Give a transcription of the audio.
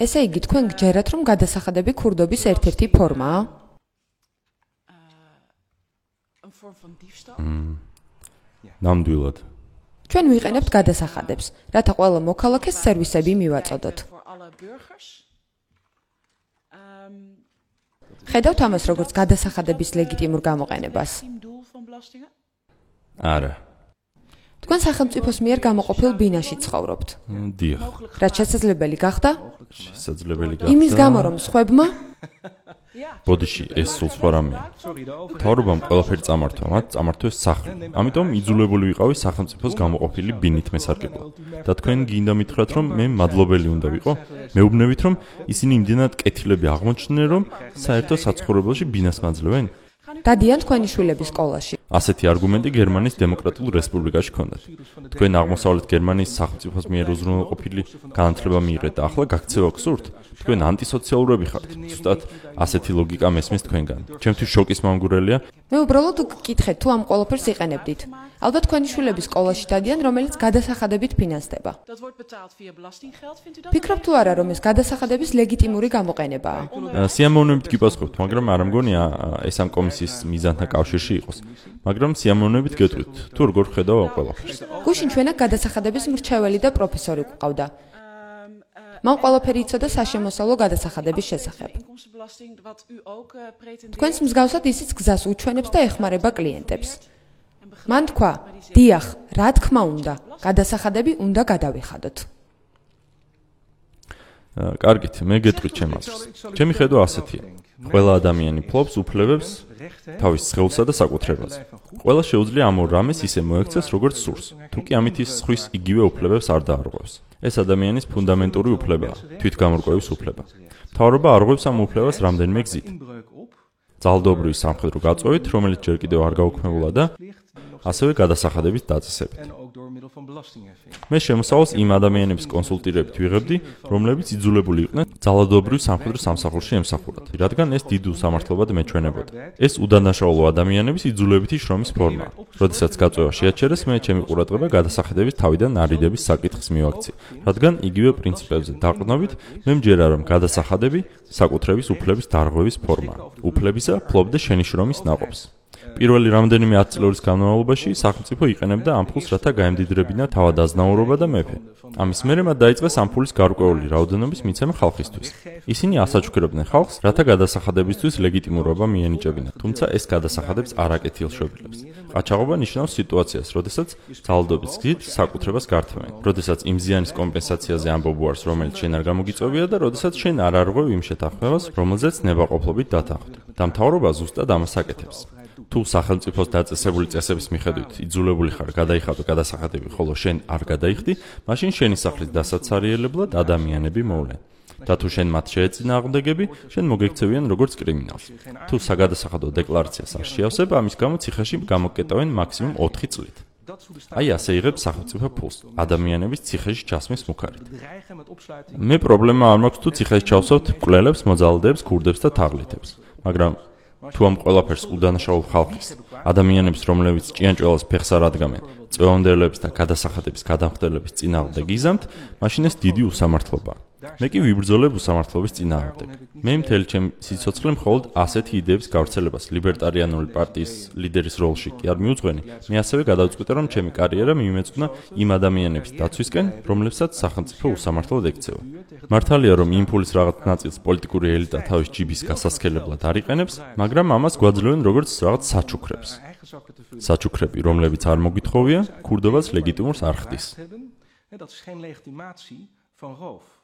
ესე იგი, თქვენ გჯერათ, რომ გადასახადები ქურდობის ერთ-ერთი ფორმაა? Ნამდვილად. ჩვენ ვიყენებთ გადასახადებს, რათა ყველა მოქალაქეს სერვისები მივაწოდოთ. Ხედავთ ამას როგორც გადასახადების ლეგიტიმურ გამოყენებას. არა. თქვენ სახელმწიფოს მიერ გამოყოფილ ბინაში ცხოვრობთ. დიახ. რაც შესაძლებელი გახდა შესაძლებელი იმის გახდა. გამო რომ სხვებმა ბოდიში ეს სულ სხვა რამეა. თავრობამ ყველაფერი წამართვა, მათ წამართვეს სახლი. ამიტომ იძულებული ვიყავი სახელმწიფოს გამოყოფილი ბინით მესარგებლად. და თქვენ გინდა მითხრათ, რომ მე მადლობელი უნდა ვიყო? მეუბნებით, რომ ისინი იმდენად კეთილები აღმოჩნდნენ, რომ საერთო საცხოვრებელში ბინას მაძლევენ? დადიან თქვენი შვილების სკოლაში. ასეთი არგუმენტი გერმანიის დემოკრატიულ რესპუბლიკაში ჰქონდათ. თქვენ აღმოსავლეთ გერმანიის სახელმწიფოს მიერ უზრუნველყოფილი განათლება მიიღეთ და ახლა გაქცევა გსურთ? თქვენ ანტისოციალურები ხართ. ზუსტად ასეთი ლოგიკა მესმის თქვენგან. ჩემთვის შოკის მომგვრელია, მე უბრალოდ გკითხეთ თუ ამ ყველაფერს იყენებდით. ალბათ თქვენი შვილები სკოლაში დადიან, რომელიც გადასახადებით ფინანსდება. Dat wordt betaald via belastinggeld, vindt u dat? ფიქრობ თუ არა, რომ ეს გადასახადების ლეგიტიმური გამოყენებაა? სიამოვნებით გიპასუხებთ, მაგრამ არ მგონია ა, ეს ამ კომისიის მიზანთან კავშირში იყოს. მაგრამ სიამოვნებით გეტყვით, თუ როგორ ხედავ ამ ყველაფერს. გუშინ ჩვენა გადასახადების მრჩეველი და პროფესორი გვყავდა. Მან ყველაფერი იცოდა საშემოსავლო გადასახადების შესახებ. თქვენს მსგავსად ისიც გზას უჩვენებს და ეხმარება კლიენტებს. მან თქვა: "დიახ, რა თქმა უნდა, გადასახადები უნდა გადავიხადოთ." კარგით, მე გეტყვით ჩემ აზრს. ჩემი ხედვა ასეთია. ყველა ადამიანი ფლობს უფლებებს თავის სხეულსა და საკუთრებაზე. ყველა შეუძლია ამ ორ რამეს ისე მოექცეს, როგორც სურს. თუ კი ამით ის სხვის იგივე უფლებებს არ დაარღვევს. ეს ადამიანის ფუნდამენტური უფლებაა, თვითგამორკვევის უფლება. მთავრობა არღვევს ამ უფლებას რამდენიმე გზით. ძალდობრივი სამხედრო გაწვევით, რომელიც ჯერ კიდევ არ გაუქმებულა და ასევე გადასახადების დაწესებით. Მე შემოსავალს იმ ადამიანების კონსულტირებით ვიღებდი, რომლებიც იძულებული იყვნენ ძალადობრივ სამხედრო სამსახურში ემსახურათ, რადგან ეს დიდ უსამართლობად მეჩვენებოდა. ეს უდანაშაულო ადამიანების იძულებითი შრომის ფორმაა. როდესაც გაწევა შეაჩერეს, მე ჩემი ყურადღება გადასახადების თავიდან არიდების საკითხს მივაქცია, რადგან იგივე პრინციპებზე დაყრდნობით, მე მჯერა რომ გადასახადები საკუთრების უფლების დარღვევის ფორმაა. უფლებისა ფლობდა შენი შრომის ნაყოფს. პირველი რამდენიმე ათწლეულის განმავლობაში სახელმწიფო იყენებდა ამ ფულს, რათა გაემდიდრებინა თავადაზნაურობა და მეფე. ამის მერე მათ დაიწყეს ამ ფულის გარკვეული რაოდენობის მიცემა ხალხისთვის. ისინი ასაჩუქრებდნენ ხალხს, რათა გადასახადებისთვის ლეგიტიმურობა მიენიჭებინათ, თუმცა ეს გადასახადებს არ აკეთილშობილებს. ყაჩაღობა ნიშნავს სიტუაციას, როდესაც ძალდობის გზით საკუთრებას გართმევენ. როდესაც იმ ზიანის კომპენსაციაზე ამბობუარს, რომელიც შენ არ გამოგიწევია და როდესაც შენ არ არღვევ იმ შეთანხმებას, რომელზეც ნებაყოფლობით დათანხმდი. და მთავრობა ზუსტად ამას აკეთებს. თუ სახელმწიფოს დაწესებული წესების მიხედვით იძულებული ხარ გადაიხადო გადასახადები, ხოლო შენ არ გადაიხდი, მაშინ შენი სახლის დასაცარიელებლად ადამიანები მოვლენ. და თუ შენ მათ შეეწინააღმდეგები, შენ მოგექცევიან როგორც კრიმინალს. თუ საგადასახადო დეკლარაციას არ შეავსებ, ამის გამო ციხეში გამოკეტავენ მაქსიმუმ 4 წლით. აი ასე იღებს სახელმწიფო ფულს ადამიანების ციხეში ჩასმის მუქარით. Მე პრობლემა არ მაქვს თუ ციხეში ჩავსავთ მკვლელებს, მოძალადეებს, ქურდებს და თაღლითებს. მაგრამ თუ ამ ყველაფერს უდანაშაულ ხალხის, ადამიანებს, რომლებიც ჭიანჭველას ფეხს არ ადგამენ, წევანდელებს და გადასახადების გადამხდელების წინააღმდეგ იზამთ, მაშინ ეს დიდი უსამართლობაა. მე კი ვიბრძოლებ უსამართლობის წინააღმდეგ. მე მთელი ჩემი სიცოცხლე მხოლოდ ასეთი იდეების გავრცელებას ლიბერტარიანული პარტიის ლიდერის როლში კი არ მიუძღვენი. მე ასევე გადავწყვიტე, რომ ჩემი კარიერა მიმეწვნა იმ ადამიანების დაცვისკენ, რომლებსაც სახელმწიფო უსამართლოდ ექცევა. მართალია, რომ იმ ფულის რაღაც ნაწილს პოლიტიკური ელიტა თავის ჯიბის გასასქელებლად არ იყენებს, მაგრამ ამას გვაძლევენ როგორც რაღაც საჩუქრებს. Საჩუქრები, რომლებიც არ მოგითხოვია, ქურდობას ლეგიტიმურს არ ხდის. dat is geen legitimatie van roof.